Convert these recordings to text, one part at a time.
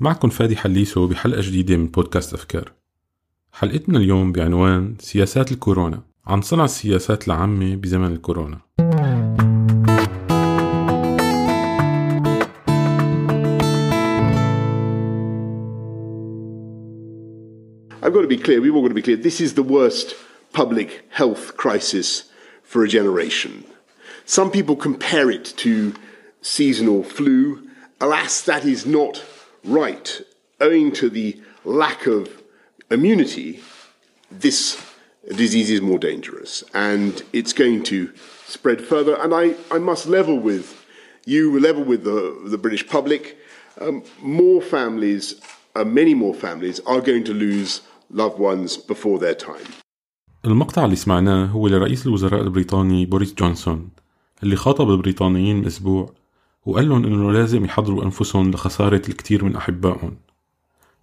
معكم فادي حليسو بحلقة جديدة من بودكاست أفكار حلقتنا اليوم بعنوان سياسات الكورونا عن صنع السياسات العامة بزمن الكورونا I've got to be clear, we've all got to be clear, this is the worst public health crisis for a generation. Some people compare it to seasonal flu. Alas, that is not right. Owing to the lack of immunity, this disease is more dangerous and it's going to spread further. And I, I must level with you, level with the, the British public. Um, more families, uh, many more families, are going to lose loved ones before their time. المقطع اللي سمعناه هو لرئيس الوزراء البريطاني بوريس جونسون اللي خاطب البريطانيين من أسبوع وقال لهم إنه لازم يحضروا أنفسهم لخسارة الكثير من أحبائهم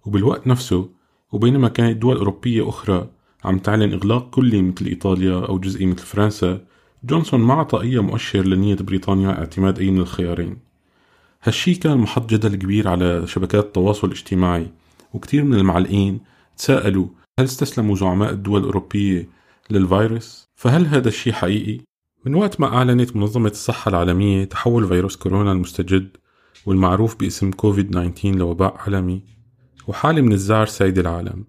وبالوقت نفسه وبينما كانت دول أوروبية أخرى عم تعلن إغلاق كلي مثل إيطاليا أو جزئي مثل فرنسا جونسون ما أعطى أي مؤشر لنية بريطانيا اعتماد أي من الخيارين هالشي كان محط جدل كبير على شبكات التواصل الاجتماعي وكتير من المعلقين تساءلوا هل استسلموا زعماء الدول الأوروبية للفيروس؟ فهل هذا الشيء حقيقي؟ من وقت ما أعلنت منظمة الصحة العالمية تحول فيروس كورونا المستجد والمعروف باسم كوفيد 19 لوباء عالمي وحالة من الزعر سيد العالم.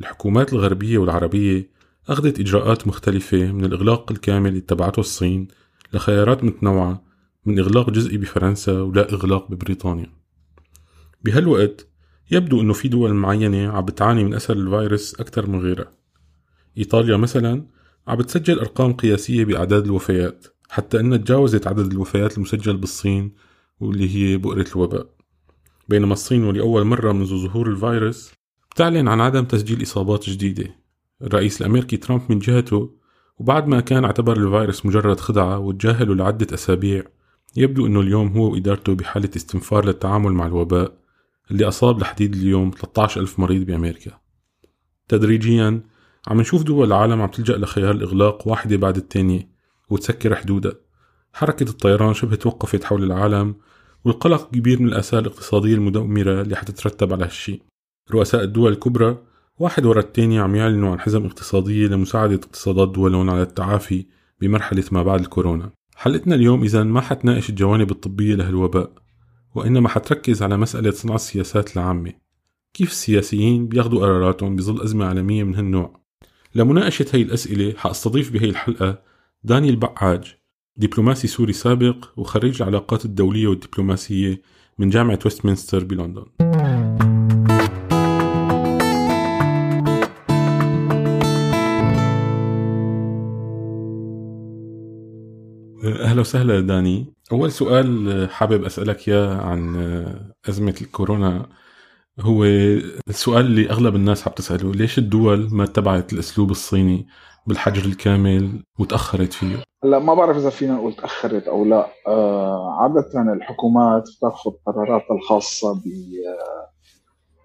الحكومات الغربية والعربية أخذت إجراءات مختلفة من الإغلاق الكامل اللي اتبعته الصين لخيارات متنوعة من إغلاق جزئي بفرنسا ولا إغلاق ببريطانيا. بهالوقت يبدو أنه في دول معينة عم بتعاني من أثر الفيروس أكثر من غيرها. إيطاليا مثلا عم بتسجل أرقام قياسية بأعداد الوفيات حتى أنها تجاوزت عدد الوفيات المسجل بالصين واللي هي بؤرة الوباء. بينما الصين ولأول مرة منذ ظهور الفيروس بتعلن عن عدم تسجيل إصابات جديدة. الرئيس الأمريكي ترامب من جهته وبعد ما كان اعتبر الفيروس مجرد خدعة وتجاهله لعدة أسابيع يبدو أنه اليوم هو وإدارته بحالة استنفار للتعامل مع الوباء اللي أصاب لحديد اليوم 13 ألف مريض بأمريكا. تدريجيا عم نشوف دول العالم عم تلجأ لخيار الإغلاق واحدة بعد التانية وتسكر حدودها. حركة الطيران شبه توقفت حول العالم والقلق كبير من الآثار الاقتصادية المدمرة اللي حتترتب على هالشي رؤساء الدول الكبرى واحد ورا التاني عم يعلنوا عن حزم اقتصادية لمساعدة اقتصادات دولهم على التعافي بمرحلة ما بعد الكورونا. حلقتنا اليوم إذا ما حتناقش الجوانب الطبية لهالوباء وإنما حتركز على مسألة صنع السياسات العامة. كيف السياسيين بياخدوا قراراتهم بظل أزمة عالمية من هالنوع؟ لمناقشة هي الأسئلة حأستضيف بهي الحلقة داني البعاج دبلوماسي سوري سابق وخريج العلاقات الدولية والدبلوماسية من جامعة ويستمنستر بلندن. أهلا وسهلا داني. أول سؤال حابب أسألك إياه عن أزمة الكورونا. هو السؤال اللي أغلب الناس عم تسأله ليش الدول ما اتبعت الأسلوب الصيني بالحجر الكامل وتأخرت فيه؟ هلا ما بعرف إذا فينا نقول تأخرت أو لا. آه عادة الحكومات بتأخذ قراراتها الخاصة ب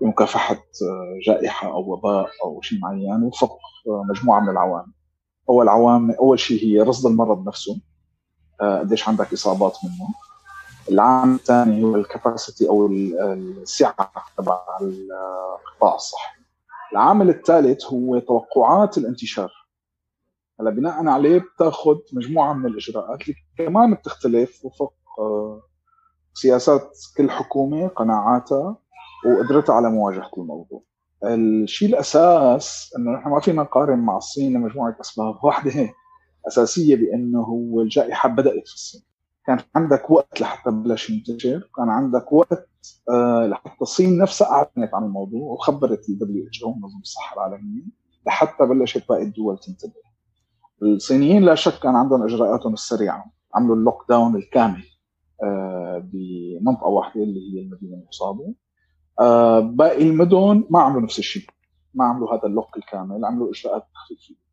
بمكافحة جائحة أو وباء أو شيء معين وفق مجموعة من العوامل أول عوامل أول شيء هي رصد المرض نفسه قديش عندك إصابات منه. العامل الثاني هو الكباسيتي أو السعة تبع القطاع الصحي. العامل الثالث هو توقعات الانتشار. هلا بناء عليه بتأخذ مجموعة من الإجراءات اللي كمان بتختلف وفق سياسات كل حكومة قناعاتها وقدرتها على مواجهة الموضوع. الشيء الأساس إنه نحن ما فينا نقارن مع الصين لمجموعة أسباب. واحدة أساسية بأنه هو الجائحة بدأت في الصين. كان عندك وقت لحتى بلش ينتشر كان عندك وقت آه لحتى الصين نفسها أعلنت عن الموضوع وخبرت ال WHO أو منظمه الصحة العالمية لحتى بلشت باقي الدول تنتبه. الصينيين لا شك كان عندهم إجراءاتهم السريعة عملوا ال lockdown الكامل آه بمنطقة واحدة اللي هي المدينة المصابه آه باقي المدن ما عملوا نفس الشيء ما عملوا هذا ال lock الكامل عملوا إجراءات تخفيفية.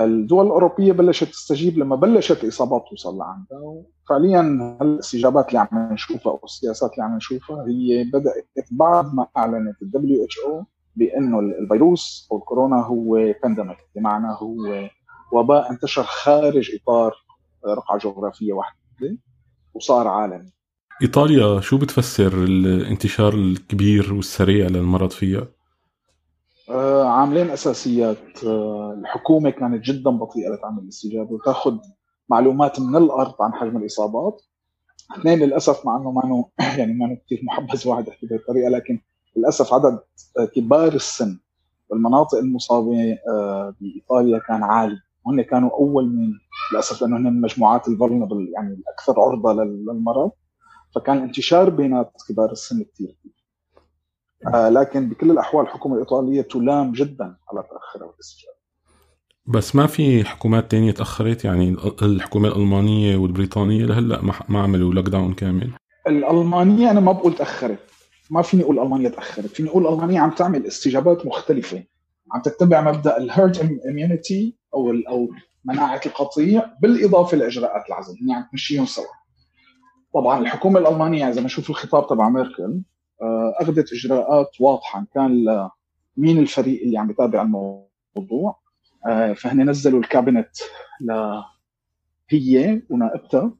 الدول الأوروبية بلشت تستجيب لما بلشت الإصابات توصل لعندها. وفعليا الاستجابات اللي عم نشوفها أو السياسات اللي عم نشوفها هي بدأت بعد ما أعلنت ال WHO بأنه الفيروس أو الكورونا هو pandemic بمعنى هو وباء انتشر خارج إطار رقعة جغرافية واحدة وصار عالمي. إيطاليا شو بتفسر الانتشار الكبير والسريع للمرض فيها؟ آه، عاملين أساسيات. آه، الحكومة كانت جدا بطيئة لتعمل الاستجابة وتاخذ معلومات من الأرض عن حجم الإصابات. اثنين للأسف مع إنه ما يعني ما كثير محبذ واحد يحكي بهي الطريقة لكن للأسف عدد كبار السن والمناطق المصابة آه، بإيطاليا كان عالي. وهن كانوا أول من للأسف لأنه هن المجموعات الفولنبل يعني الاكثر عرضة للمرض. فكان الانتشار بينات كبار السن كثير آه لكن بكل الأحوال الحكومة الإيطالية تلام جدا على تاخرها بالاستجابه بس ما في حكومات تانية تأخرت؟ يعني الحكومة الألمانية والبريطانية لهلأ ما عملوا لوك داون كامل؟ الألمانية أنا ما بقول تأخرت. ما فيني أقول ألمانيا تأخرت. فيني أقول ألمانيا عم تعمل استجابات مختلفة. عم تتبع مبدأ ال herd immunity أو أو مناعة القطيع بالإضافة لإجراءات العزل. هي عم تمشيهم سوا. طبعا الحكومة الألمانية إذا نشوف الخطاب تبع ميركل آه، أخذت إجراءات واضحة. كان مين الفريق اللي عم يتابع الموضوع؟ آه، فهن نزلوا ال cabinet ل هي ونائبتها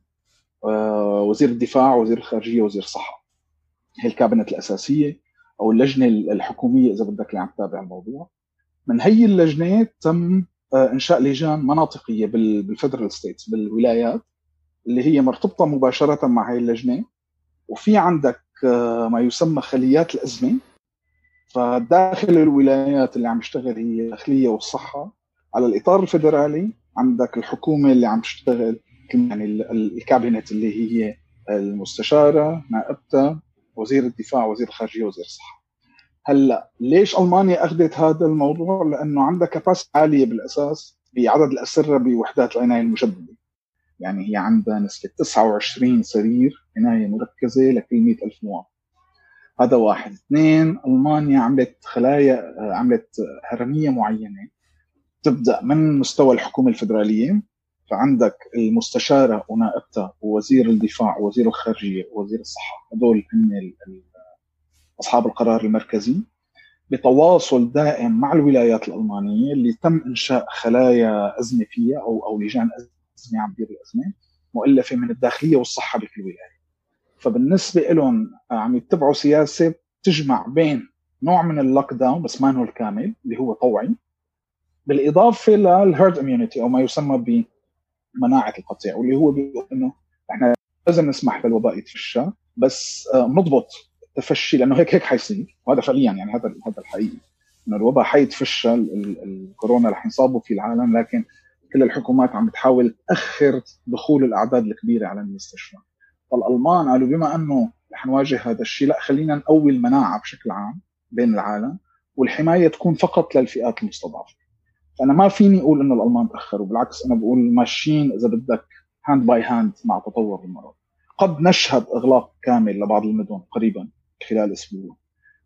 آه، وزير الدفاع وزير الخارجية وزير الصحة. هي ال cabinet الأساسية أو اللجنة الحكومية إذا بدك اللي عم تتابع الموضوع. من هي اللجنة تم إنشاء لجان مناطقية بال federal states بالولايات اللي هي مرتبطة مباشرة مع هي اللجنة. وفي عندك ما يسمى خليات الأزمة. فداخل الولايات اللي عم يشتغل هي الداخليه والصحة. على الإطار الفدرالي عندك الحكومة اللي عم تشتغل يعني الكابينت اللي هي المستشارة نائبتها وزير الدفاع وزير الخارجية وزير الصحة. هلأ ليش ألمانيا أخذت هذا الموضوع؟ لأنه عندها كباس عالية بالأساس بعدد الأسرة بوحدات العناية المجدده يعني هي عندها نسبة 29 سرير عناية مركزة لكل 100 ألف مواطن. هذا واحد. اثنين ألمانيا عملت خلايا عملت هرمية معينة تبدأ من مستوى الحكومة الفدرالية. فعندك المستشارة ونائبتها ووزير الدفاع ووزير الخارجية ووزير الصحة. هذول هم أصحاب القرار المركزي. بتواصل دائم مع الولايات الألمانية اللي تم إنشاء خلايا أزمة فيها أو أو لجان أزمة عم بيدير الأزمة مؤلفه من الداخلية والصحة بكل ولايه. فبالنسبة لهم عم يتبعوا سياسة تجمع بين نوع من ال lockdown بس ما هو الكامل اللي هو طوعي بالإضافة لل herd immunity أو ما يسمى بمناعة القطيع واللي هو بيقول إنه إحنا لازم نسمح للوباء يتفشى بس آه، نضبط التفشي لأنه هيك هيك حيصير وهذا فعليا يعني هذا هذا الحقيقي إنه الوباء حيتفشى الكورونا رح ينصابوا في العالم لكن كل الحكومات عم بتحاول تأخر دخول الأعداد الكبيرة على المستشفى. فالألمان قالوا بما أنه رح نواجه هذا الشيء لا خلينا نقوي المناعة بشكل عام بين العالم والحماية تكون فقط للفئات المستضعفة. فأنا ما فيني أقول إنه الألمان تأخروا بالعكس أنا بقول ماشيين إذا بدك hand by hand مع تطور المرض. قد نشهد إغلاق كامل لبعض المدن قريبا خلال أسبوع.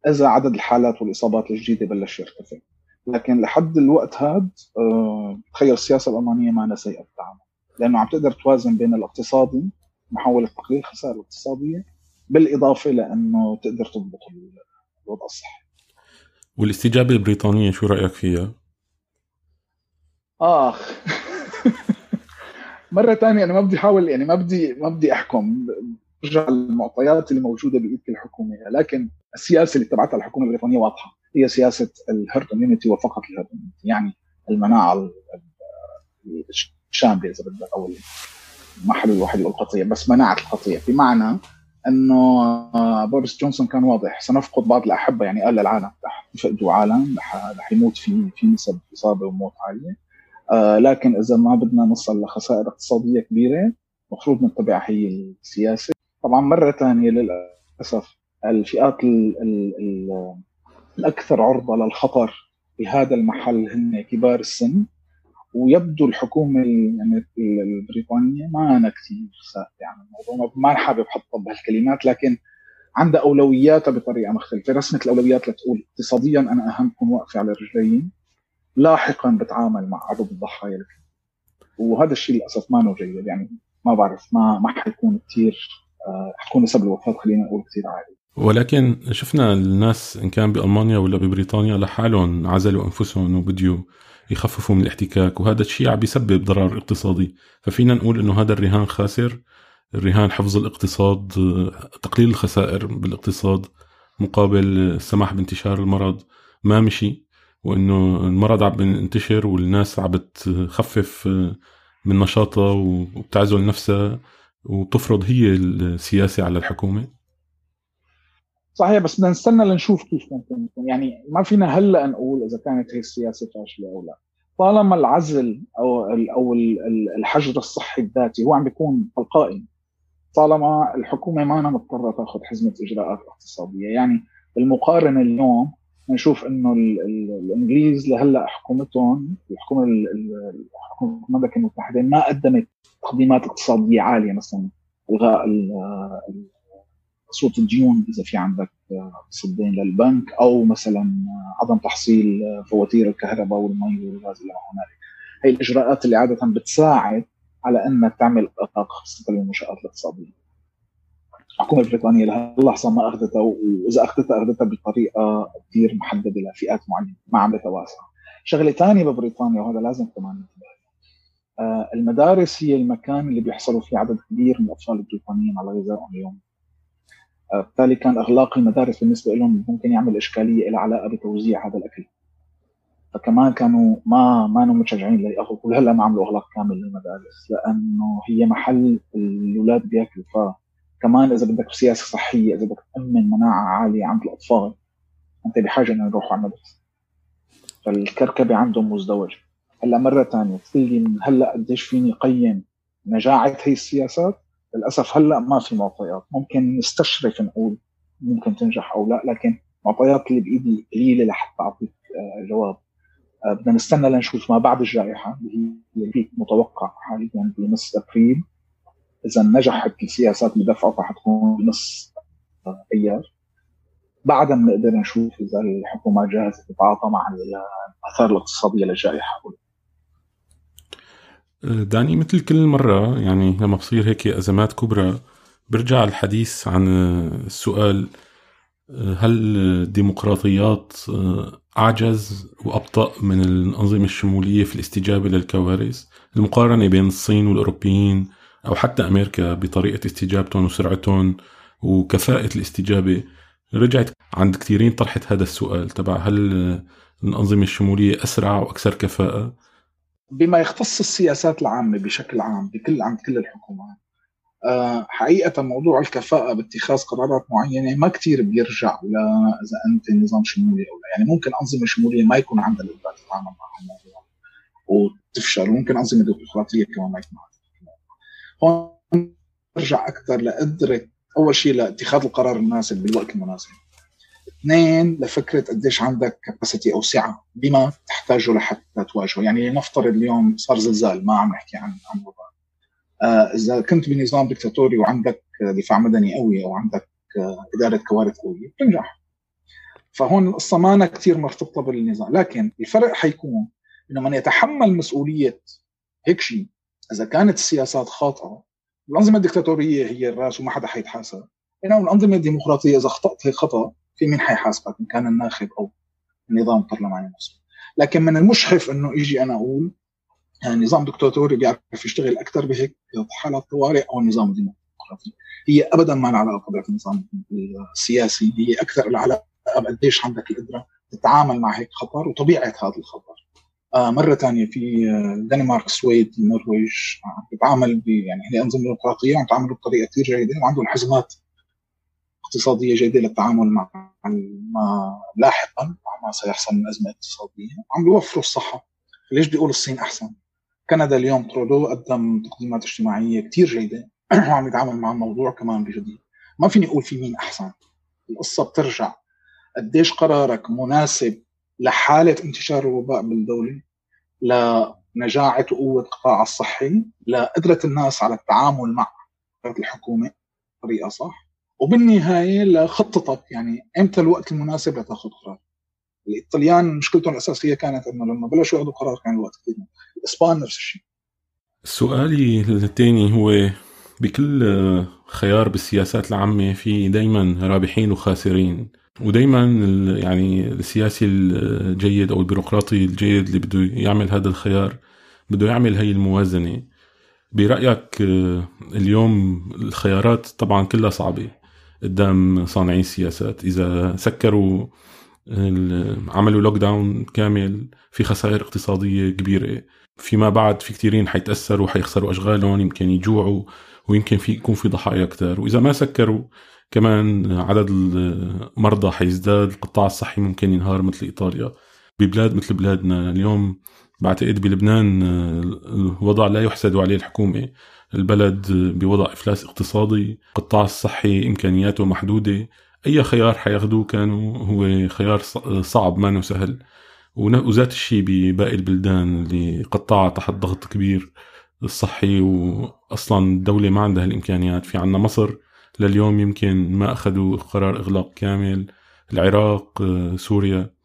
إذا عدد الحالات والإصابات الجديدة بلش يرتفع لكن لحد الوقت هذا أه تخيل السياسة الألمانية ما سيئة بالتعامل لأنه عم تقدر توازن بين الاقتصادي محاولة تقليل الخسائر الاقتصادية بالإضافة لأنه تقدر تضبط الوضع الصحي. والاستجابة البريطانية شو رأيك فيها؟ آخ. مرة ثانية أنا ما بدي أحاول يعني ما بدي ما بدي أحكم. برجع المعطيات اللي موجودة بإيد الحكومة. لكن السياسة اللي اتبعتها الحكومة البريطانية واضحة. هي سياسة ال herd immunity وفقط ال herd immunity يعني المناعة الشامله اذا بدك أو ما حلو الواحد يقول قطيع بس مناعة القطيع. بمعنى إنه آه، بوريس جونسون كان واضح سنفقد بعض الأحبة يعني قال للعالم رح يفقدوا عالم رح يموت في في نسب إصابة وموت عالية. آه لكن إذا ما بدنا نوصل لخسائر اقتصادية كبيرة المفروض نتبع هي السياسة. طبعا مرة ثانية للأسف الفئات ال ال ال الأكثر عرضة للخطر في هذا المحل هن كبار السن ويبدو الحكومة يعني البريطانية ما أنا كثير ساكته عن الموضوع ما حابب احطها بهالكلمات لكن عندها أولوياتها بطريقة مختلفة. رسمت الأولويات لتقول اقتصاديا أنا اهم اكون واقفه على رجلين لاحقا بتعامل مع عدد الضحايا وهذا الشيء للأسف ما جيد يعني ما بعرف ما ما حيكون كثير آه، حتكون نسب الوفاة خلينا نقول كثير عالي ولكن شفنا الناس إن كان بألمانيا ولا ببريطانيا لحالهم عزلوا أنفسهم وبديوا يخففوا من الاحتكاك وهذا الشيء عم بيسبب ضرر اقتصادي. ففينا نقول إنه هذا الرهان خاسر الرهان حفظ الاقتصاد تقليل الخسائر بالاقتصاد مقابل السماح بانتشار المرض ما مشي وإنه المرض عم بينتشر والناس عم بتخفف من نشاطها وبتعزل نفسها وبتفرض هي السياسة على الحكومة. صحيح بس بدنا نستنى لنشوف كيف ممكن يكون. يعني ما فينا هلأ نقول إذا كانت هي السياسة فاشلة أو لا. طالما العزل أو أو الحجر الصحي الذاتي هو عم بيكون تلقائي طالما الحكومة ما مضطرة تأخذ حزمة إجراءات اقتصادية. يعني بالمقارنه اليوم نشوف إنه الإنجليز لهلأ حكومتهم الحكومة حكومه المملكة المتحدة ما قدمت تقديمات اقتصادية عالية مثلا الغاء صوت الديون إذا في عندك صدين للبنك أو مثلا عدم تحصيل فواتير الكهرباء والمي والغاز إلى ما هنالك. هي الإجراءات اللي عادة بتساعد على إنك تعمل إطلاق خاصة للمنشآت الاقتصادية. الحكومة البريطانية لهاللحظه ما اخذتها واذا اخذتها أخذتها بطريقة كثير محددة لفئات معينة ما عم بتواسع شغلة ثانية ببريطانيا وهذا لازم كمان ننتبه آه المدارس هي المكان اللي بيحصلوا فيه عدد كبير من الأطفال البريطانيين على غذائهم اليومي. آه، بالتالي كان أغلاق المدارس بالنسبة لهم ممكن يعمل إشكالية لها علاقة بتوزيع هذا الأكل. فكمان كانوا ما ما متشجعين لياخذوا ولهلا ما عملوا أغلاق كامل للمدارس لأنه هي محل الأولاد بيأكلوا. ف كمان إذا بدك سياسة صحية إذا بدك تأمن مناعة عالية عند الأطفال أنت بحاجة إنه يروحوا على المدرسة. فالكركبة عندهم مزدوجة. هلأ مرة ثانية لي هلأ قديش فيني قيم نجاعة هي السياسات؟ للأسف هلأ ما في معطيات. ممكن نستشرف نقول ممكن تنجح أو لا لكن معطيات اللي بإيدي قليلة لحتى أعطيك آه، جواب. آه، بدنا نستنى لنشوف ما بعد الجائحة اللي هي متوقع حاليا بنص أبريل. إذا نجحت السياسات اللي دفعتها حتكون بنص أيار. بعدها بنقدر نشوف إذا الحكومة جاهزة تتعاطى مع الأثار الاقتصادية للجائحة. داني مثل كل مرة يعني لما بصير هيك أزمات كبرى برجع الحديث عن السؤال هل الديمقراطيات أعجز وأبطأ من الأنظمة الشمولية في الاستجابة للكوارث؟ المقارنة بين الصين والأوروبيين أو حتى أمريكا بطريقة استجابتهم وسرعتهم وكفاءة الاستجابة رجعت عند كثيرين طرحت هذا السؤال تبع هل الأنظمة الشمولية أسرع وأكثر كفاءة؟ بما يختص السياسات العامة بشكل عام بكل عند كل الحكومات أه حقيقة موضوع الكفاءة باتخاذ قرارات معينة ما كتير بيرجع لا إذا أنت نظام شمولي أو لا. يعني ممكن أنظمة شمولية ما يكون عندها الإقدار تتعامل مع الموضوع وتفشل وممكن أنظمة ديمقراطية كمان ما يكون عندها هون نرجع أكثر لقدرة أول شيء لاتخاذ القرار المناسب بالوقت المناسب. اثنين لفكرة قديش عندك كاباسيتي أو سعة بما تحتاجه لحتى تواجهه. يعني نفترض اليوم صار زلزال ما عم نحكي عن عن وباء آه إذا كنت بنظام دكتاتوري وعندك دفاع مدني قوي أو عندك آه إدارة كوارث قوية بتنجح فهون القصة ما كثير مرتبطة بالنظام. لكن الفرق حيكون إنه من يتحمل مسؤولية هيك شيء إذا كانت السياسات خاطئة الأنظمة الدكتاتوريه هي الرأس وما حدا حيتحاسب. بينما الأنظمة الديمقراطية إذا اخطات هيك خطأ في مين حيحاسبك إن كان الناخب أو النظام البرلماني نفسه لكن من المشحف إنه يجي أنا أقول يعني نظام دكتاتوري بيعرف يشتغل أكثر بهيك حالات طوارئ أو النظام الديمقراطي هي ابدا ما لها علاقة بالنظام السياسي هي أكثر العلاقة بقديش عندك القدرة تتعامل مع هيك خطر وطبيعة هذا الخطر. آه مرة ثانية في الدنمارك السويد النرويج عم بتعامل يعني هي أنظمة ديمقراطية عم تعامل بطريقة كثير جيدة وعندهم حزمات اقتصاديه جيدة للتعامل مع ما لاحقا مع ما سيحصل من أزمة اقتصادية. عم بيوفروا الصحة. ليش بيقول الصين أحسن؟ كندا اليوم ترودو قدم تقديمات اجتماعية كثير جيدة. وعم يتعامل مع الموضوع كمان بجديه ما فيني أقول في مين أحسن. القصة بترجع. قديش قرارك مناسب لحالة انتشار الوباء بالدولة؟ لنجاعة وقوة القطاع الصحي؟ لقدرة الناس على التعامل مع الحكومة؟ بطريقة صح. وبالنهاية لخطتك يعني إمتى الوقت المناسب لتأخذ قرار؟ الإيطاليان مشكلتهم الأساسية كانت إنه لما بلشوا يأخذوا قرار كان الوقت كثير الاسبان نفس الشيء. سؤالي الثاني هو بكل خيار بالسياسات العامة في دايما رابحين وخاسرين ودايما يعني السياسي الجيد أو البيروقراطي الجيد اللي بده يعمل هذا الخيار بده يعمل هي الموازنة. برأيك اليوم الخيارات طبعا كلها صعبة. قدام صانعي السياسات. إذا سكروا عملوا لوك داون كامل في خسائر اقتصادية كبيرة. فيما بعد في كثيرين حيتأثروا حيخسروا أشغالهم يمكن يجوعوا ويمكن في يكون في ضحايا كتار. وإذا ما سكروا كمان عدد المرضى حيزداد. القطاع الصحي ممكن ينهار مثل إيطاليا. ببلاد مثل بلادنا اليوم بعتقد بلبنان الوضع لا يحسد عليه الحكومة. البلد بوضع إفلاس اقتصادي القطاع الصحي إمكانياته محدودة. أي خيار حياخدوه كانوا هو خيار صعب ما سهل. وذات الشيء بباقي البلدان اللي قطاعها تحت ضغط كبير الصحي واصلا الدولة ما عندها الإمكانيات. في عنا مصر لليوم يمكن ما أخذوا قرار إغلاق كامل. العراق سوريا.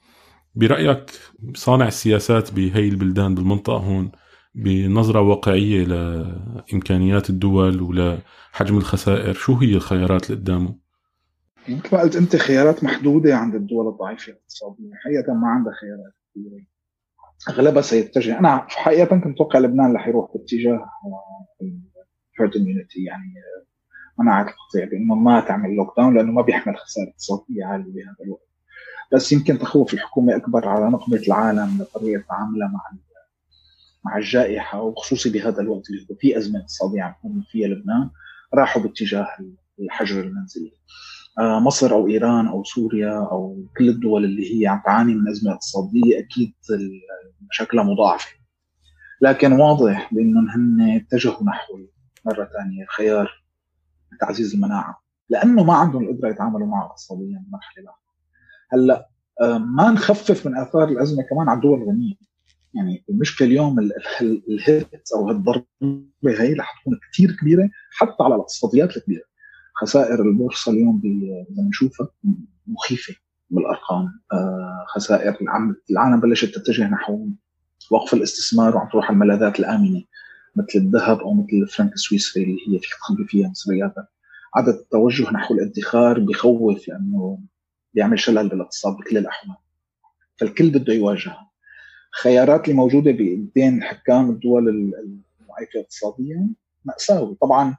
برأيك صانع السياسات بهي البلدان بالمنطقة هون بنظرة واقعية لإمكانيات الدول ولحجم الخسائر؟ شو هي الخيارات اللي قدامه؟ مثل ما قلت أنت خيارات محدودة عند الدول الضعيفة اقتصاديا حقيقة ما عندها خيارات كثيره أغلبها سيتجه. أنا حقيقة كنت متوقع لبنان رح يروح باتجاه herd immunity يعني مناعة القطيع بأنه ما تعمل lockdown لأنه ما بيحمل خسائر اقتصادية عالية بهذا الوقت. بس يمكن تخوف الحكومة أكبر على نقمة العالم لطريقة تعاملها مع مع الجائحة وخصوصي بهذا الوقت اللي في أزمة اقتصادية عم تكون فيها لبنان راحوا باتجاه الحجر المنزلي. آه، مصر أو إيران أو سوريا أو كل الدول اللي هي عم تعاني من أزمة اقتصادية أكيد مشاكلها مضاعفة. لكن واضح بأنهم هن اتجهوا نحو مرة ثانية خيار تعزيز المناعة لأنه ما عندهم القدرة يتعاملوا معها اقتصاديا بمرحلة لاحقه هلا آه، ما نخفف من آثار الأزمة كمان على الدول الغنية. يعني المشكلة اليوم الهيت أو الضربه هي رح تكون كثير كبيرة حتى على الاقتصاديات الكبيرة. خسائر البورصة اليوم اذا بنشوفها مخيفة بالأرقام. آه، خسائر العالم بلشت تتجه نحو وقف الاستثمار وعم تروح على الملاذات الآمنة مثل الذهب أو مثل الفرنك السويسري اللي هي في تخبي فيها مصرياتها عدد التوجه نحو الادخار بخوف لأنه بيعمل شلل بالاقتصاد بكل الأحوال. فالكل بده يواجهها. خيارات اللي موجودة بين حكام الدول المعيقة اقتصاديا مأساوي. طبعا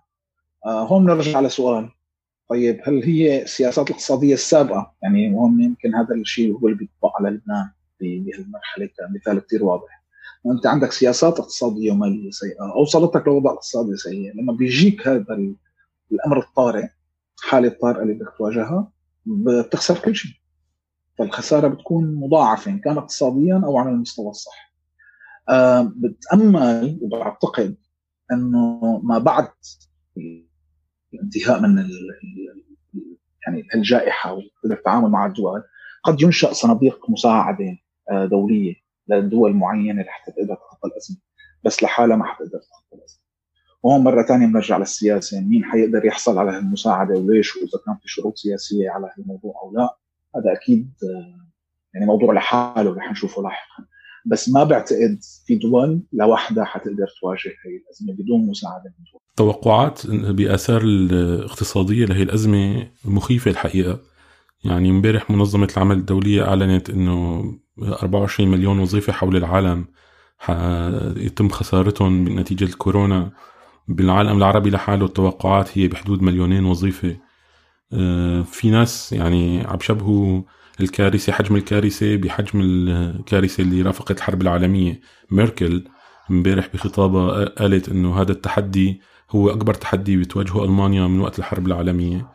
آه، هون بنرجع لسؤال طيب هل هي السياسات الاقتصادية السابقة؟ يعني هون يمكن هذا الشيء هو اللي بيطبق على لبنان بهالمرحلة. كمثال كثير واضح. أنت عندك سياسات اقتصادية وماليه سيئة اوصلتك لوضع اقتصادي سيء. لما بيجيك هذا الأمر الطارئ حالة الطارئه اللي بدك تواجهها بتخسر كل شيء. فالخسارة بتكون مضاعفة إن كان اقتصاديا أو على المستوى الصحي أه بتأمل وبعتقد إنه ما بعد الانتهاء من يعني الجائحة والتعامل مع الدول قد ينشأ صناديق مساعدة آه، دولية لدول معينة لحتى تقدر تتخطى الأزمة. بس لحالها ما حتقدر تتخطى الأزمة. وهون مرة ثانية بنرجع للسياسة مين حيقدر يحصل على هالمساعدة وليش وإذا كان في شروط سياسية على هالموضوع أو لا؟ هذا أكيد يعني موضوع لحاله رح نشوفه لاحقا. بس ما بعتقد في دول لوحدها حتقدر تواجه هي الأزمة بدون مساعدة من دول. توقعات بأثار الاقتصادية لهي الأزمة مخيفة الحقيقة. يعني امبارح منظمة العمل الدولية أعلنت إنه 24 مليون وظيفة حول العالم يتم خسارتهم نتيجه الكورونا. بالعالم العربي لحاله التوقعات هي بحدود مليونين وظيفة. آه، في ناس يعني عم شبهوا الكارثة حجم الكارثة بحجم الكارثة اللي رافقت الحرب العالمية. ميركل امبارح بخطابها قالت إنه هذا التحدي هو أكبر تحدي بتواجهه ألمانيا من وقت الحرب العالمية.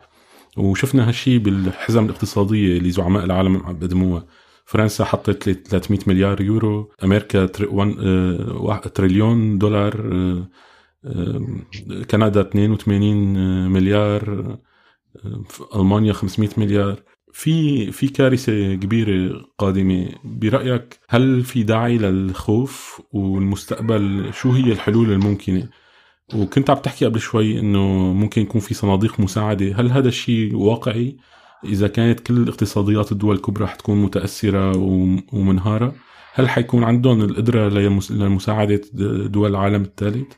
وشفنا هالشي بالحزم الاقتصادية اللي زعماء العالم عم بيقدموها فرنسا حطت 300 مليار يورو أمريكا آه، تريليون دولار آه، كندا 82 مليار ألمانيا 500 مليار. في في كارثة كبيرة قادمة. برأيك هل في داعي للخوف والمستقبل؟ شو هي الحلول الممكنة؟ وكنت عم تحكي قبل شوي إنه ممكن يكون في صناديق مساعدة. هل هذا الشيء واقعي؟ إذا كانت كل اقتصاديات الدول الكبرى حتكون متأثرة ومنهارة هل حيكون عندهم القدرة لمساعدة دول العالم الثالث؟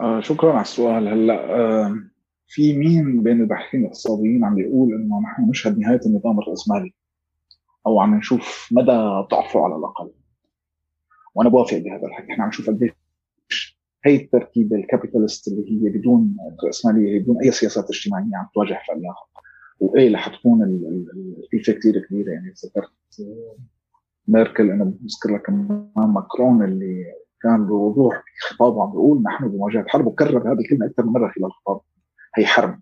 آه شكرا على السؤال. هلأ آه في مين بين الباحثين الاقتصاديين عم بيقول إنه نحن نشهد نهاية النظام الرأسمالي؟ أو عم نشوف مدى ضعفه على الأقل. وأنا بوافق بهذا الحكي. إحنا عم نشوف قديش هي التركيبة الكابيتالست اللي هي بدون رأسمالية بدون أي سياسات اجتماعية عم تواجه فلاحه وإيه رح تكون الكلفه كثير كبيرة يعني ذكرت ميركل أنا بذكر لك كمان ماكرون اللي كان بوضوح خطابه عم بيقول نحن بمواجهة حرب وكرر هذه الكلمة أكثر من مرة خلال الخطاب هي حرب.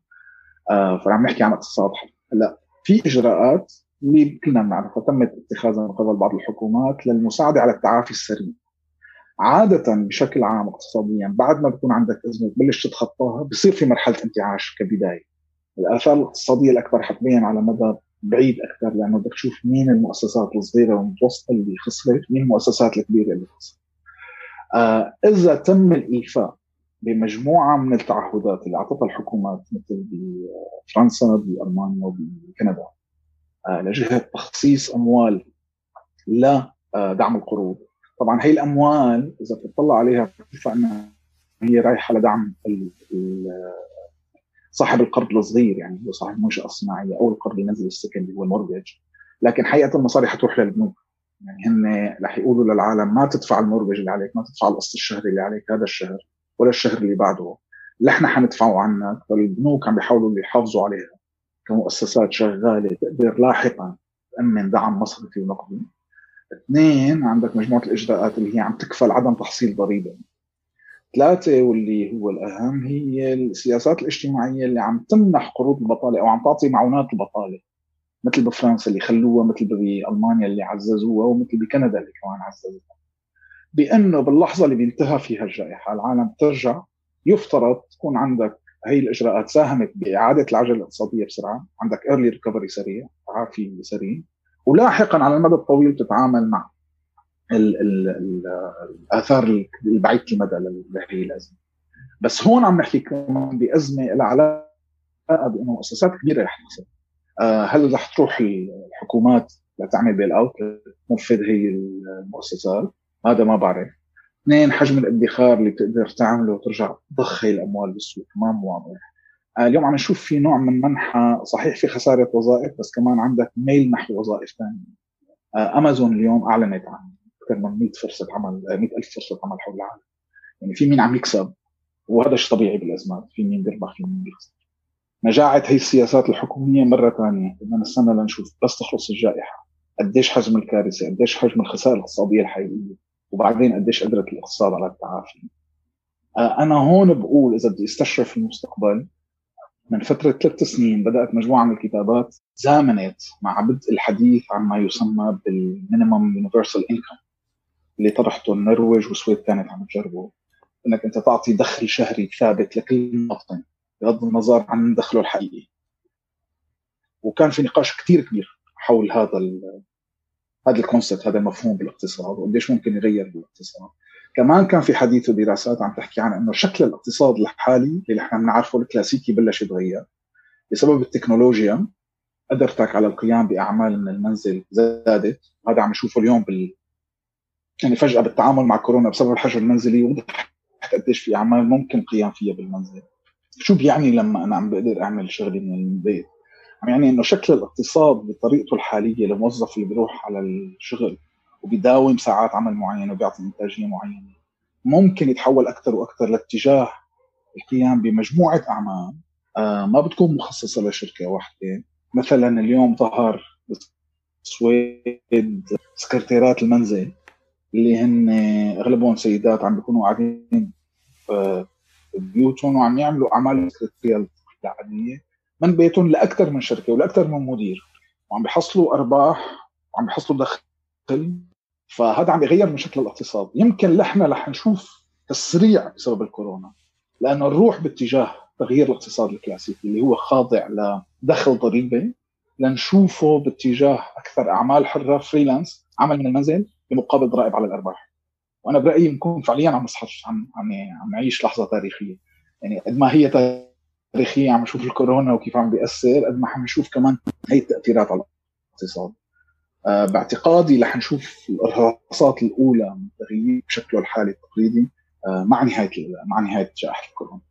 آه فعم نحكي عن اقتصاد حرب. هلأ في إجراءات اللي كلنا بنعرفها تمت اتخاذها من قبل بعض الحكومات للمساعدة على التعافي السريع. عادة بشكل عام اقتصاديا بعد ما بكون عندك أزمة تبلش تتخطاها بصير في مرحلة انتعاش كبداية. الآثار الاقتصادية الأكبر حتبين على مدى بعيد أكثر لأنه بدك تشوف مين المؤسسات الصغيرة والمتوسطة اللي خسرت مين المؤسسات الكبيرة اللي خسرت. آه إذا تم الإيفاء بمجموعة من التعهدات اللي أعطتها الحكومات مثل بفرنسا بألمانيا وبكندا آه لجهة تخصيص أموال لدعم القروض. طبعا هي الأموال إذا بتطلع عليها بتشوف إنها هي رايحة لدعم صاحب القرض الصغير يعني هو صاحب المنشاه الصناعيه أو القرض اللي نزل السكن اللي هو المورجج. لكن حقيقة المصاري حتروح للبنوك. يعني هن رح يقولوا للعالم ما تدفع المورجج اللي عليك ما تدفع القسط الشهري اللي عليك هذا الشهر ولا الشهر اللي بعده. اللي إحنا حندفعه عنك فالبنوك عم بيحاولوا يحافظوا عليها. كمؤسسات شغالة تقدر لاحقا تأمن دعم مصرفي ونقدي اثنين عندك مجموعة الإجراءات اللي هي عم تكفل عدم تحصيل ضريبة. ثلاثة واللي هو الأهم هي السياسات الاجتماعية اللي عم تمنح قروض البطالة أو عم تعطي معونات البطالة. مثل بفرنسا اللي خلوها مثل بألمانيا اللي عززوها ومثل بكندا اللي كمان عززوها. بأنه باللحظة اللي بينتهى فيها الجائحة العالم ترجع يفترض تكون عندك هي الإجراءات ساهمت بإعادة العجلة الاقتصادية بسرعة عندك early recovery سريع تعافي سريع ولاحقا على المدى الطويل تتعامل مع ال ال ال الآثار البعيده المدى لهي الأزمة. بس هون عم نحكي كمان بأزمة لها علاقة بأنه مؤسسات كبيرة رح تخسر آه هل رح تروح الحكومات لتعمل bailout تنقذ هي المؤسسات هذا ما بعرف. اثنين حجم الادخار اللي بتقدر تعمله وترجع تضخ هي الأموال بالسوق. ما واضح آه، اليوم عم نشوف في نوع من منحى صحيح في خسارة وظائف بس كمان عندك ميل نحو وظائف ثانية. آه، امازون اليوم أعلنت عن أكثر من 100 فرصة عمل 100 آه، ألف فرصة عمل حول العالم. يعني في مين عم يكسب؟ وهذا شيء طبيعي بالأزمات. في مين بيربح في مين بيخسر. نجاعة هي السياسات الحكومية مرة ثانية. بدنا نستنى لنشوف. بس تخلص الجائحة. قديش حجم الكارثة؟ قديش حجم الخسائر الاقتصادية الحقيقية؟ وبعدين قديش قدرت الاقتصاد على التعافي؟ أنا هون بقول إذا بدي أستشرف المستقبل من فترة ثلاث سنين بدأت مجموعة من الكتابات تزامنت مع بدء الحديث عن ما يسمى بال minimum universal income اللي طرحته النرويج والسويد كانت عم تجربه. إنك أنت تعطي دخل شهري ثابت لكل مواطن. بغض النظر عن دخله الحقيقي. وكان في نقاش كثير كبير حول هذا هذا الكونسبت هذا المفهوم بالاقتصاد وقديش ممكن يغير بالاقتصاد. كمان كان في حديث ودراسات عم تحكي عن إنه شكل الاقتصاد الحالي اللي نحن بنعرفه الكلاسيكي بلش يتغير بسبب التكنولوجيا قدرتك على القيام بأعمال من المنزل زادت. هذا عم نشوفه اليوم بال يعني فجأة بالتعامل مع كورونا بسبب الحجر المنزلي وضح قديش في أعمال ممكن القيام فيها بالمنزل. شو بيعني لما أنا عم بقدر أعمل شغلي من البيت؟ عم يعني إنه شكل الاقتصاد بطريقته الحالية للموظف اللي بيروح على الشغل وبيداوم ساعات عمل معينة وبيعطي إنتاجية معينة ممكن يتحول أكثر وأكثر لاتجاه القيام بمجموعة أعمال آه ما بتكون مخصصة لشركة واحدة. مثلا اليوم ظهر بالسويد سكرتيرات المنزل اللي هن أغلبهم سيدات عم بيكونوا قاعدين ببيوتهم وعم يعملوا أعمال سكرتيريه العاديه من بيتهم لأكثر من شركة ولأكثر من مدير. وعم بيحصلوا أرباح وعم بيحصلوا دخل. فهذا عم يغير من شكل الاقتصاد. يمكن نحن رح نشوف تسريع بسبب الكورونا لأنه نروح باتجاه تغيير الاقتصاد الكلاسيكي اللي هو خاضع لدخل ضريبه لنشوفه باتجاه أكثر أعمال حرة فريلانس عمل من المنزل بمقابل ضرائب على الأرباح. وأنا برأيي بنكون فعليا عم نصحى عم عم عم نعيش لحظة تاريخية يعني قد ما هي تاريخية عم نشوف الكورونا وكيف عم بيأثر قد ما عم نشوف كمان هي التأثيرات على الاقتصاد آه، باعتقادي رح نشوف الارهاصات الأولى من التغيير بشكله الحالي التقليدي آه، مع نهاية مع نهاية جائحه الكورونا.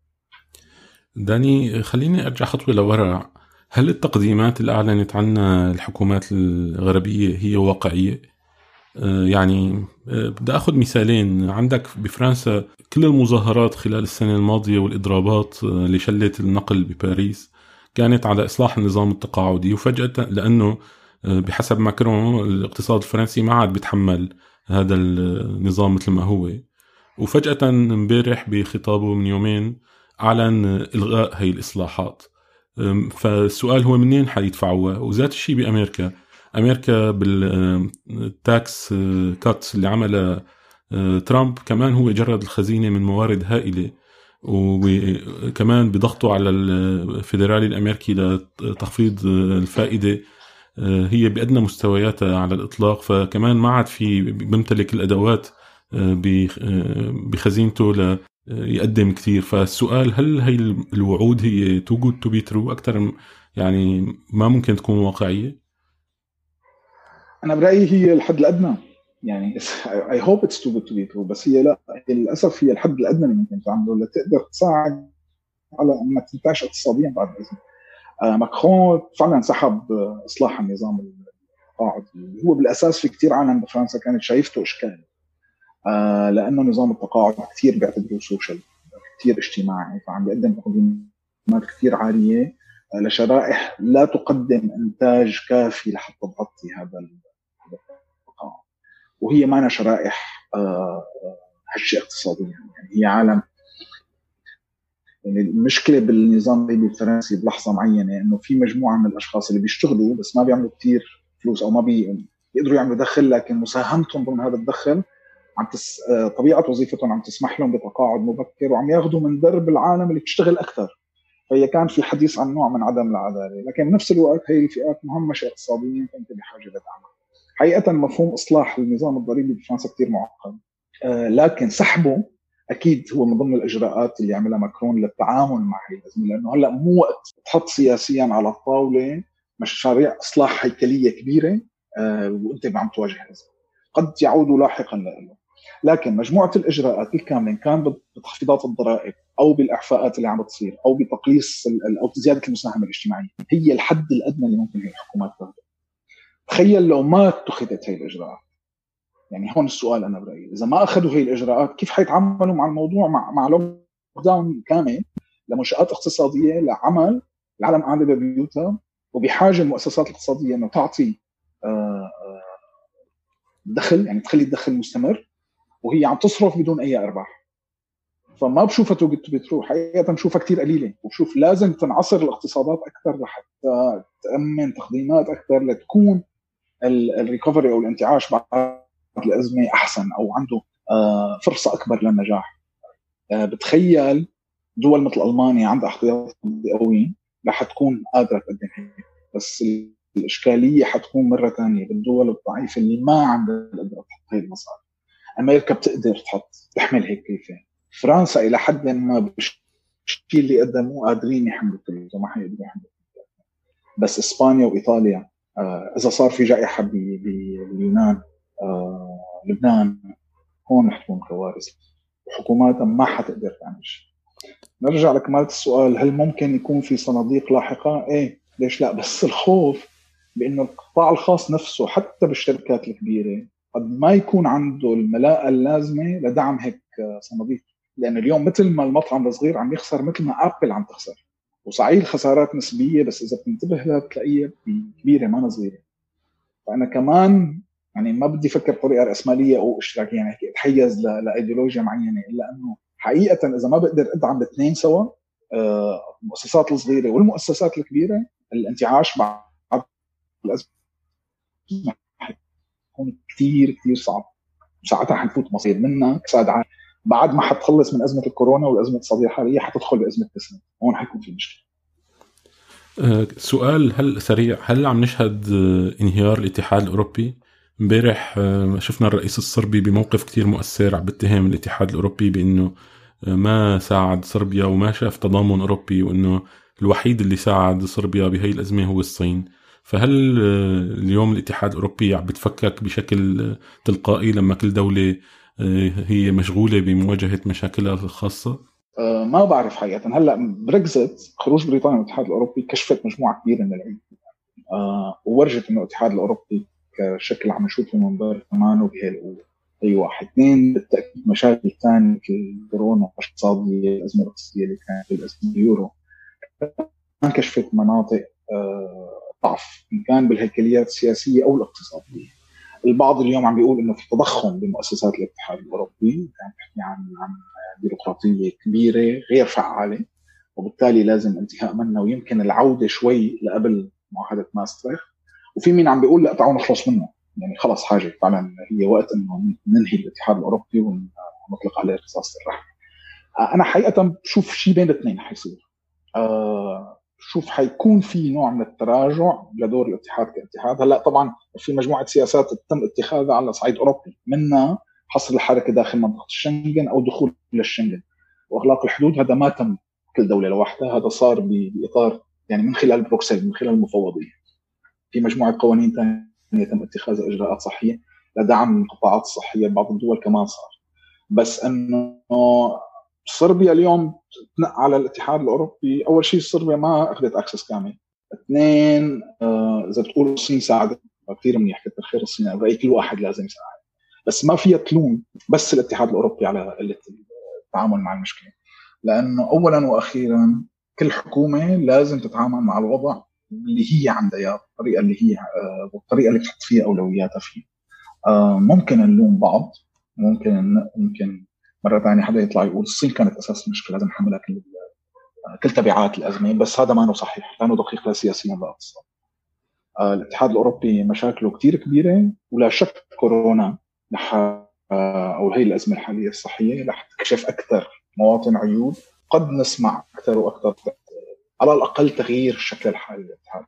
داني خليني أرجع خطوة لورا، هل التقديمات اللي أعلنت عنها الحكومات الغربية هي واقعية؟ آه، يعني آه، بدي آخذ مثالين. عندك بفرنسا كل المظاهرات خلال السنة الماضية والإضرابات آه، اللي شلت النقل بباريس كانت على إصلاح النظام التقاعدي وفجأة لأنه بحسب ماكرون الاقتصاد الفرنسي ما عاد بيتحمل هذا النظام مثل ما هو. وفجأة امبارح بخطابه من يومين أعلن إلغاء هي الإصلاحات. فالسؤال هو منين حيدفعوها؟ وذات الشيء بأمريكا. أمريكا بال tax cuts اللي عملها آه، ترامب. كمان هو جرد الخزينة من موارد هائلة وكمان بضغطوا على الفيدرالي الأمريكي لتخفيض الفائدة آه، هي بأدنى مستوياتها على الإطلاق. فكمان ما عاد في بيمتلك الأدوات آه، بخزينته ليقدم كثير فالسؤال هل هي الوعود هي too good to be true أكثر يعني ما ممكن تكون واقعية؟ أنا برأيي هي الحد الأدنى. يعني I hope it's too good to be true بس هي لا للأسف هي الحد الأدنى اللي ممكن تعمله. لتقدر تساعد على انك تنتعش اقتصاديا بعد اذن آه ماكرون فعلا سحب إصلاح النظام التقاعدي هو بالأساس في كثير عالم بفرنسا كانت شايفته إشكال. آه لأنه نظام التقاعد كثير بيعتبروه social كثير اجتماعي. فعم بيقدم تقديمات كثير عالية آه، لشرائح لا تقدم إنتاج كافي لحتى تغطي هذا وهي معنا شرائح آه، آه، هشة اقتصاديا يعني هي عالم. يعني المشكلة بالنظام الفرنسي بلحظة معينة إنه في مجموعة من الأشخاص اللي بيشتغلوا بس ما بيعملوا كثير فلوس أو ما بي بيقدروا يعملوا دخل لكن مساهمتهم ضمن هذا الدخل عم تس... آه، طبيعة وظيفتهم عم تسمح لهم بتقاعد مبكر وعم ياخذوا من درب العالم اللي بتشتغل أكثر. فهي كان في حديث عن نوع من عدم العدالة. لكن بنفس الوقت هي الفئات مهمشة اقتصاديا كانت بحاجة لدعمها حقيقة مفهوم إصلاح النظام الضريبي بفرنسا كثير معقد. آه، لكن سحبه أكيد هو من ضمن الإجراءات اللي عملها ماكرون للتعامل مع هي الأزمة لأنه هلأ مو وقت تحط سياسيا على الطاولة مشاريع إصلاح هيكلية كبيرة آه، وأنت عم تواجه الازمه قد يعود لاحقا له لكن مجموعة الإجراءات الكاملة إن كان بتخفيضات الضرائب أو بالإعفاءات اللي عم بتصير أو بتقليص أو زيادة المساهمة الاجتماعية هي الحد الأدنى اللي ممكن هي الحكومات تاخذه تخيل لو ما اتخذت هي الإجراءات. يعني هون السؤال أنا برأيي. إذا ما أخذوا هي الإجراءات كيف حيتعاملوا مع الموضوع مع مع لوك داون كامل لمنشآت اقتصادية لعمل العالم قاعدة ببيوتها وبحاجة المؤسسات الاقتصادية إنه تعطي آه، آه، دخل يعني تخلي الدخل مستمر وهي عم تصرف بدون أي أرباح. فما بشوفها to be true. حقيقة بشوفها كثير قليلة. وبشوف لازم تنعصر الاقتصادات أكثر لحتى تأمن تقديمات أكثر لتكون ال recovery أو الانتعاش بعد الأزمة أحسن أو عنده آه، فرصة أكبر للنجاح. آه، بتخيل دول مثل ألمانيا عندها احتياط قوي رح تكون قادرة تقدم بس الإشكالية حتكون مرة ثانية بالدول الضعيفة اللي ما عندها القدرة تحط هي المصاري. أمريكا بتقدر تحط تحمل هيك كيفه فرنسا إلى حد ما بالشيء اللي قدموه قادرين يحملوا كله ما حيقدروا يحملوا بس إسبانيا وإيطاليا إذا صار في جائحة باليونان آه، لبنان هون رح تكون كوارث. وحكوماتها ما حتقدر تعمل شيء. نرجع لكمالة السؤال هل ممكن يكون في صناديق لاحقة؟ إيه ليش لا؟ بس الخوف بإنه القطاع الخاص نفسه حتى بالشركات الكبيرة قد ما يكون عنده الملاءة اللازمة لدعم هيك صناديق. لأنه اليوم مثل ما المطعم الصغير عم يخسر مثل ما أبل عم تخسر. وصحيح الخسارات نسبية بس إذا بتنتبه لها بتلاقيها كبيرة ما صغيرة. فأنا كمان يعني ما بدي أفكر بطريقة رأسمالية أو إشتراكية يعني أتحيز لإيديولوجيا معينة. إلا إنه حقيقة إذا ما بقدر أدعم الاثنين سوا آه، المؤسسات الصغيرة والمؤسسات الكبيرة الانتعاش بعد الأزمة حيكون كثير كثير صعب. وساعتها حنفوت مصير. منها كساد عالم. بعد ما حتخلص من أزمة الكورونا والأزمة الاقتصاديه الحاليه حتدخل بأزمة تسلا هون حيكون في مشكلة. أه سؤال هل سريع هل عم نشهد آه، انهيار الاتحاد الأوروبي؟ امبارح أه شفنا الرئيس الصربي بموقف كتير مؤثر عم بيتهم الاتحاد الأوروبي بأنه آه، ما ساعد صربيا وما شاف تضامن أوروبي وأنه الوحيد اللي ساعد صربيا بهي الأزمة هو الصين. فهل آه، اليوم الاتحاد الأوروبي عم بتفكك بشكل تلقائي لما كل دولة آه، هي مشغولة بمواجهة مشاكلها الخاصة؟ أه ما بعرف حقيقة. هلأ بريكزت خروج بريطانيا من الاتحاد الأوروبي كشفت مجموعة كبيرة من العيوب. أه وورجت إنه الاتحاد الأوروبي شكل عم نشوفه من بر كمان وبهالقوه اي واحد. اثنين بالتأكيد مشاكل ثانية مثل كورونا الاقتصادية الأزمة الاقتصادية اللي كانت بالأزمة اليورو. كشفت مناطق آه، ضعف إن كان بالهيكليات السياسية أو الاقتصادية. البعض اليوم عم بيقول إنه في تضخم بمؤسسات الاتحاد الأوروبي عم بحكي عن عن بيروقراطية كبيرة غير فعالة وبالتالي لازم انتهاء منها ويمكن العودة شوي لقبل معاهدة ماستريخ وفي مين عم بيقول لا تعالوا نخلص منه؟ يعني خلص حاجة فعلا هي وقت إنه ننهي الاتحاد الأوروبي ونطلق عليه رصاصه الرحم. أنا حقيقه بشوف شيء بين الاثنين حيصير. أه شوف حيكون في نوع من التراجع لدور الاتحاد كاتحاد. هلأ طبعا في مجموعة سياسات تم اتخاذها على صعيد أوروبي منها حصر الحركة داخل منطقة الشنغن أو دخول للشنغن وأغلاق الحدود هذا ما تم كل دولة لوحدها هذا صار بإطار يعني من خلال بروكسل من خلال المفوضية. في مجموعة قوانين ثانية تم اتخاذ إجراءات صحية لدعم القطاعات الصحية ببعض الدول كمان صار. بس إنه صربيا اليوم تنق على الاتحاد الأوروبي أول شيء صربيا ما أخذت أكسس كامل. اثنين آه إذا بتقول الصين ساعدت كثير منيح كثر خير الصين. برايي كل واحد لازم يساعد. بس ما فيها تلوم بس الاتحاد الأوروبي على قله التعامل مع المشكلة. لأنه اولا وأخيرا كل حكومة لازم تتعامل مع الوضع اللي هي عندها إياه الطريقة اللي هي آه، والطريقة اللي بتحط فيها أولوياتها فيه آه ممكن نلوم بعض ممكن ممكن مرة ثانية حدا يطلع يقول الصين كانت أساس المشكلة لازم نحملها كل كل تبعات الأزمة. بس هذا ما صحيح لأنه دقيق لا سياسيا لا اقتصاديا. آه الاتحاد الأوروبي مشاكله كثير كبيرة ولا شك كورونا رح آه أو هي الأزمة الحالية الصحية رح تكشف أكثر مواطن عيوب. قد نسمع أكثر وأكثر على الأقل تغيير الشكل الحالي للاتحاد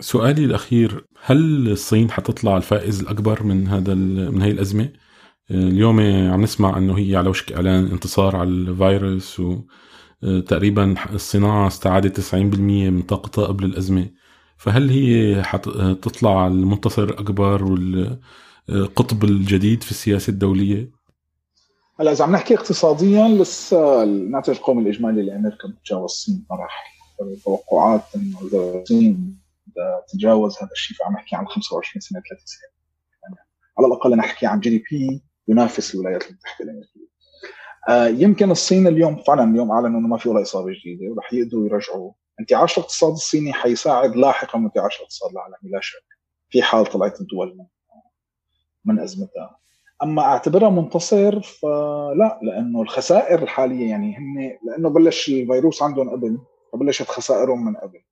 سؤالي الأخير هل الصين حتطلع الفائز الأكبر من هذا من هي الأزمة؟ اليوم عم نسمع إنه هي على وشك إعلان انتصار على الفيروس وتقريبا الصناعة استعادت 90% من طاقتها قبل الأزمة فهل هي حتطلع المنتصر الأكبر والقطب الجديد في السياسة الدولية؟ هلا إذا عم نحكي اقتصاديا لسه الناتج القومي الإجمالي لامريكا بتجاوز الصين مراحل التوقعات إنه إذا الصين تتجاوز هذا الشيء فعم نحكي عن 25 سنة 30 سنة يعني على الأقل نحكي عن جي دي بي ينافس الولايات المتحدة. الامريكيه. يمكن الصين اليوم فعلا اليوم أعلنوا إنه ما في ولا اصابه جديدة ورح يقدروا يرجعوا. انتعاش الاقتصاد الصيني حيساعد لاحقا انتعاش الاقتصاد العالمي لا شك. في حال طلعت الدول من من أزمتها. أما أعتبرها منتصر فلا لأنه الخسائر الحالية يعني هن لأنه بلش الفيروس عندهم قبل فبلشت خسائرهم من قبل.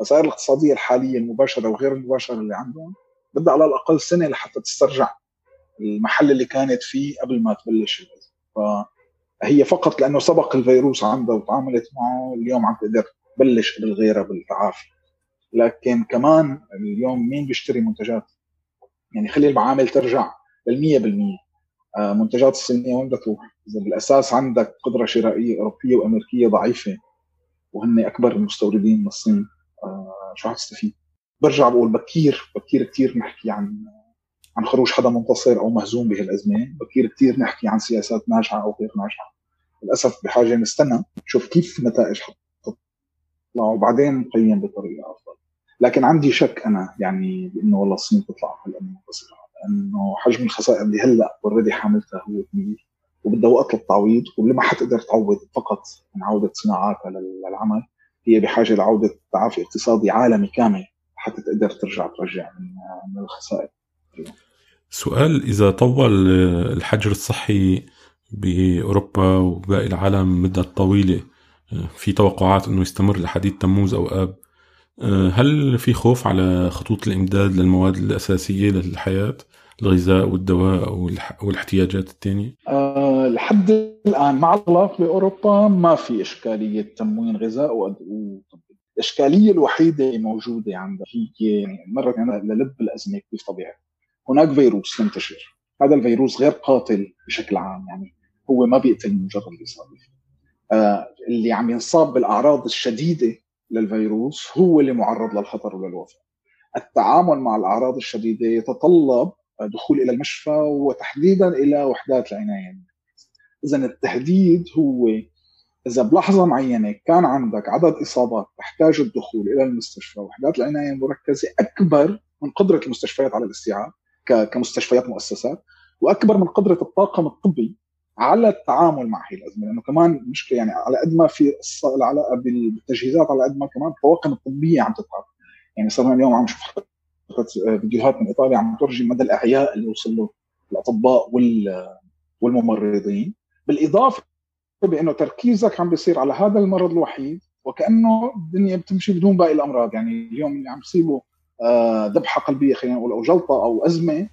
الخسائر الاقتصادية الحالية المباشرة وغير المباشرة اللي عندهم بدها على الأقل سنة لحتى تسترجع. المحل اللي كانت فيه قبل ما تبلش الأزمة. فهي فقط لأنه سبق الفيروس عندها وتعاملت معه اليوم عم تقدر تبلش قبل غيرها بالتعافي لكن كمان اليوم مين بيشتري منتجات؟ يعني خلي المعامل ترجع للمية بالمية. آه، منتجات الصينية وين بدها تروح؟ إذا بالأساس عندك قدرة شرائية أوروبية وأمريكية ضعيفة وهن أكبر المستوردين من الصين. آه، شو حتستفيد برجع بقول بكير بكير كثير نحكي عن عن خروج حدا منتصر أو مهزوم بهالأزمة. بكير كثير نحكي عن سياسات ناجحة أو غير ناجحة. للأسف بحاجة نستنى نشوف كيف النتائج حتطلع وبعدين نقيم بطريقة أفضل. لكن عندي شك أنا يعني بإنه والله الصين تطلع هلا منتصره لأنه حجم الخسائر اللي هلأ اوريدي حاملتها هو كبير وبدها وقت للتعويض واللي ما حتقدر تعوض فقط من عودة صناعاتها للعمل هي بحاجة لعودة تعافي اقتصادي عالمي كامل حتى تقدر ترجع ترجع من الخسائر. سؤال إذا طول الحجر الصحي بأوروبا وباقي العالم مدة طويلة في توقعات أنه يستمر لحديد تموز أو آب هل في خوف على خطوط الإمداد للمواد الأساسية للحياة الغذاء والدواء والاحتياجات الثانية؟ أه لحد الآن مع الإغلاق بأوروبا ما في إشكالية تموين غذاء وطب الإشكالية الوحيدة الموجودة عندها هي يعني للب الأزمة كيف طبيعي هناك فيروس ينتشر. هذا الفيروس غير قاتل بشكل عام يعني هو ما بيقتل مجرد الاصابه آه اللي عم ينصاب بالأعراض الشديدة للفيروس هو اللي معرض للخطر وللوفاة. التعامل مع الأعراض الشديدة يتطلب دخول إلى المشفى وتحديدا إلى وحدات العناية. اذا التهديد هو إذا بلحظة معينة كان عندك عدد إصابات تحتاج الدخول إلى المستشفى وحدات العناية المركزه أكبر من قدرة المستشفيات على الاستيعاب كمستشفيات مؤسسات وأكبر من قدرة الطاقم الطبي على التعامل مع هي الأزمة لأنه كمان مشكلة يعني على قد ما في العلاقه بالتجهيزات على قد ما كمان الطواقم الطبية عم تتعب. يعني صرنا اليوم عم نشوف فيديوهات من إيطاليا عم ترجي مدى الاعياء اللي وصل له الأطباء والممرضين بالإضافة بأنه تركيزك عم بيصير على هذا المرض الوحيد وكأنه الدنيا بتمشي بدون باقي الأمراض. يعني اليوم اللي عم يصيبه ذبحة قلبية خلينا نقول أو جلطة أو أزمة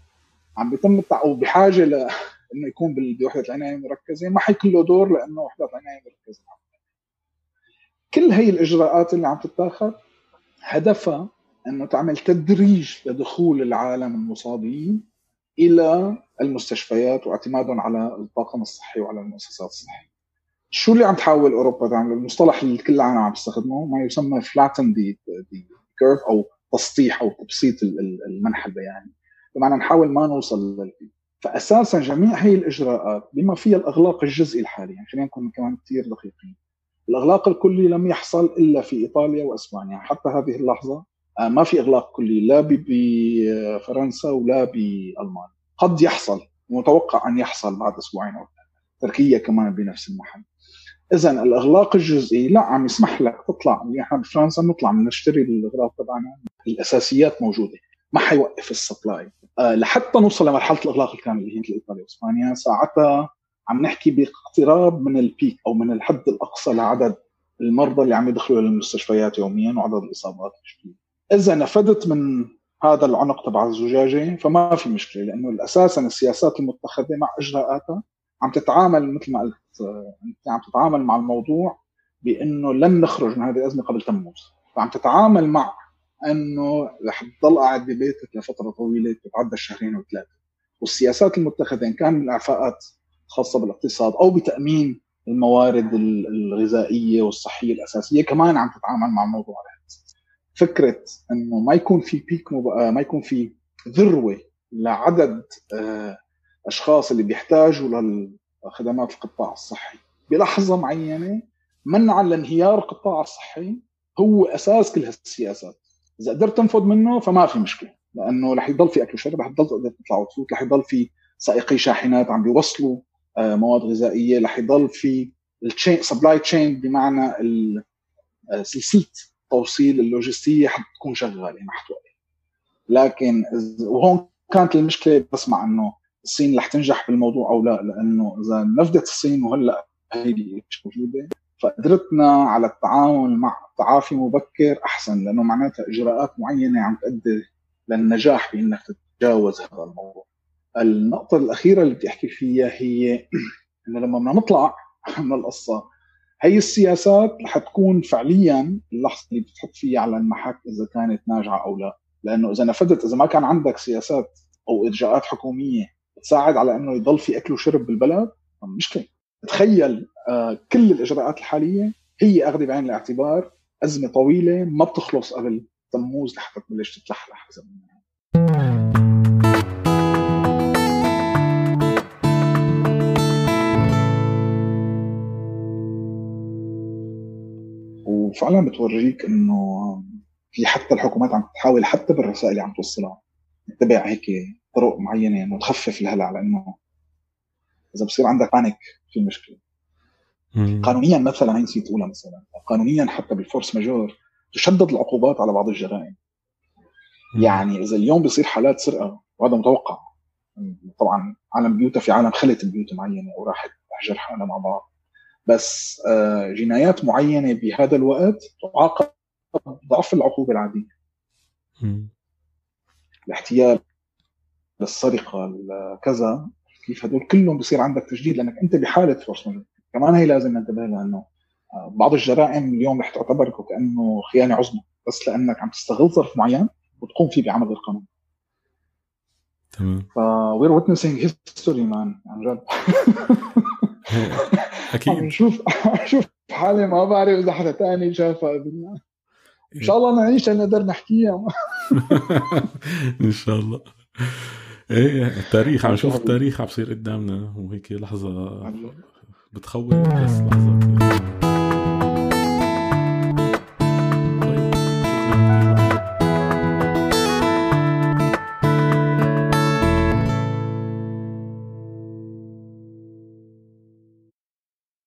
عم بيتم أو بحاجة ل إنه يكون بوحدة العناية المركزه ما حيكون له دور لأنه وحدات العناية المركزه كل هي الإجراءات اللي عم تتاخذ هدفها إنه تعمل تدريج لدخول العالم المصابين إلى المستشفيات واعتمادهم على الطاقم الصحي وعلى المؤسسات الصحية. شو اللي عم تحاول أوروبا تعمل؟ المصطلح اللي كل العالم عم تستخدمه ما يسمى فلاتن دي كيرف أو تسطيح أو تبسيط المنحى البياني. بمعنى نحاول ما نوصل للبيك. فاساسا جميع هي الإجراءات بما فيها الأغلاق الجزئي الحالي يعني خلينا نكون كمان كثير دقيقين. الأغلاق الكلي لم يحصل إلا في إيطاليا وإسبانيا حتى هذه اللحظة آه، ما في أغلاق كلي لا بفرنسا ولا بالمانيا قد يحصل متوقع أن يحصل بعد أسبوعين أو تركيا كمان بنفس المحل اذا الأغلاق الجزئي لا عم يسمح لك تطلع يعني إحنا بفرنسا بنطلع بنشتري الاغراض تبعنا الأساسيات موجودة. ما حيوقف السبلاي. أه لحتى نوصل لمرحلة الإغلاق الكامل اللي هي مثل إيطاليا وإسبانيا ساعتها عم نحكي باقتراب من البيك أو من الحد الأقصى لعدد المرضى اللي عم يدخلوا للمستشفيات يوميا وعدد الإصابات الجديده إذا نفدت من هذا العنق تبع الزجاجة فما في مشكلة لأنه أساسا السياسات المتخذة مع إجراءاتها عم تتعامل مثل ما قلت عم تتعامل مع الموضوع بأنه لن نخرج من هذه الأزمة قبل تموز. فعم تتعامل مع أنه رح تضل قاعد ببيتك لفترة طويلة تتعدى الشهرين وثلاثه والسياسات المتخذة إن كان من الاعفاءات خاصة بالاقتصاد أو بتأمين الموارد الغذائية والصحية الأساسية كمان عم تتعامل مع الموضوع هذا فكرة أنه ما يكون في بيك آه، ما يكون في ذروة لعدد آه، أشخاص اللي بيحتاجوا لخدمات القطاع الصحي. بلحظة معينة منعا لانهيار القطاع الصحي هو أساس كل هالسياسات. إذا قدرت تنفذ منه فما في مشكلة لأنه رح يضل في أكل وشرب رح تضل تطلع وتفوت رح يضل في سائقي شاحنات عم بيوصلوا آه، مواد غذائية رح يضل في ال chain supply chain بمعنى سلسلة التوصيل اللوجستية حتكون شغالة ما حتوقف. لكن وهون كانت المشكلة بسمع إنه الصين رح تنجح بالموضوع أو لا لأنه إذا نفذت الصين وهلأ هيدي مش موجودة؟ فقدرتنا على التعامل مع تعافي مبكر أحسن لأنه معناتها إجراءات معينة عم تؤدي للنجاح بانك تتجاوز هذا الموضوع. النقطة الأخيرة اللي بدي أحكي فيها هي إنه لما بدنا نطلع من القصة هي السياسات رح تكون فعليا اللحظة اللي بتحط فيها على المحك إذا كانت ناجعه أو لا لأنه إذا نفذت إذا ما كان عندك سياسات أو إجراءات حكومية تساعد على إنه يضل في أكل وشرب بالبلد مشكله تخيل آه كل الإجراءات الحالية هي اخذ بعين الاعتبار أزمة طويلة ما بتخلص قبل تموز لحتى تبلش تتلحلح إذا وفعلا بتورجيك إنه في حتى الحكومات عم تحاول حتى بالرسائل اللي عم توصلها تتبع هيك طرق معينة إنه تخفف الهلع لأنه إذا بصير عندك panic في مشكلة. قانونيا مثلا هي نسيت اقولها مثلا. قانونيا حتى بال force majeure تشدد العقوبات على بعض الجرائم. يعني إذا اليوم بيصير حالات سرقة وهذا متوقع. طبعا عالم بيوتا في عالم خلت بيوت معينة وراحت تحجر حالها مع بعض. بس آه، جنايات معينة بهذا الوقت تعاقب ضعف العقوبة العادية. الاحتيال السرقة كذا. كيف هدول كلهم بصير عندك تشديد لأنك أنت بحالة force majeure كمان هي لازم ننتبه لها إنه آه، بعض الجرائم اليوم رح تعتبر كانه خيانة عظمى بس لأنك عم تستغل ظرف معين وتقوم فيه بعمل غير قانوني تمام. ف we're witnessing history man عن جد. أكيد. شوف شوف حالي ما بعرف إذا حدا ثاني شافها إن شاء الله نعيش نقدر نحكيها. إن شاء الله. إيه التاريخ عم نشوف التاريخ عم بصير قدامنا وهيك لحظة بتخوف بس لحظة.